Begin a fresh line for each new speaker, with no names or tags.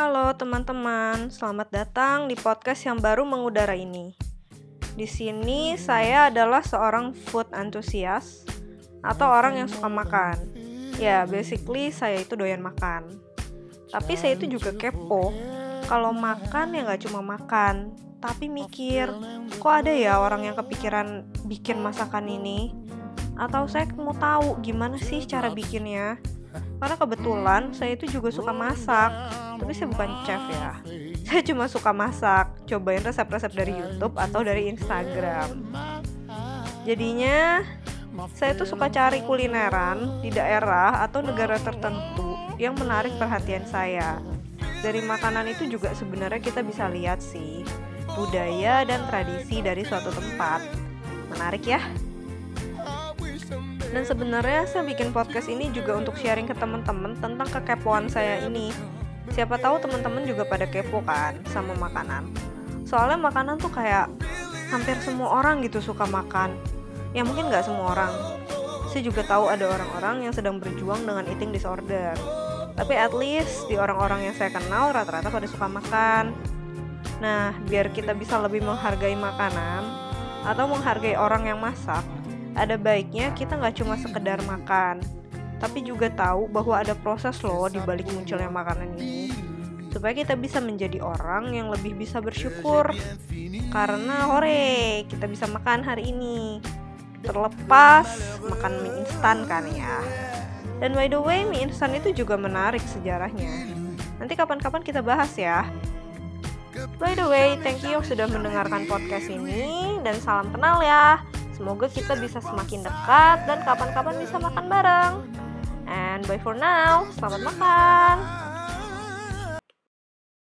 Halo teman-teman, selamat datang di podcast yang baru mengudara ini. Di sini saya adalah seorang food enthusiast atau orang yang suka makan. Ya, basically saya itu doyan makan. Tapi saya itu juga kepo. Kalau makan ya nggak cuma makan, tapi mikir, kok ada ya orang yang kepikiran bikin masakan ini? Atau saya mau tahu gimana sih cara bikinnya? Karena kebetulan saya itu juga suka masak, tapi saya bukan chef ya. Saya cuma suka masak, cobain resep-resep dari YouTube atau dari Instagram. Jadinya saya tuh suka cari kulineran di daerah atau negara tertentu yang menarik perhatian saya. Dari makanan itu juga sebenarnya kita bisa lihat sih budaya dan tradisi dari suatu tempat. Menarik ya? Dan sebenarnya saya bikin podcast ini juga untuk sharing ke teman-teman tentang kekepoan saya ini. Siapa tahu teman-teman juga pada kepo kan sama makanan. Soalnya makanan tuh kayak hampir semua orang gitu suka makan. Ya mungkin nggak semua orang. Saya juga tahu ada orang-orang yang sedang berjuang dengan eating disorder. Tapi at least di orang-orang yang saya kenal rata-rata pada suka makan. Nah, biar kita bisa lebih menghargai makanan atau menghargai orang yang masak, ada baiknya kita nggak cuma sekedar makan, tapi juga tahu bahwa ada proses loh di balik munculnya makanan ini. Supaya kita bisa menjadi orang yang lebih bisa bersyukur. Karena hore, kita bisa makan hari ini. Terlepas makan mie instan kan ya. Dan by the way, mie instan itu juga menarik sejarahnya. Nanti kapan-kapan kita bahas ya. By the way, thank you sudah mendengarkan podcast ini dan salam kenal ya. Semoga kita bisa semakin dekat dan kapan-kapan bisa makan bareng. And bye for now, selamat makan.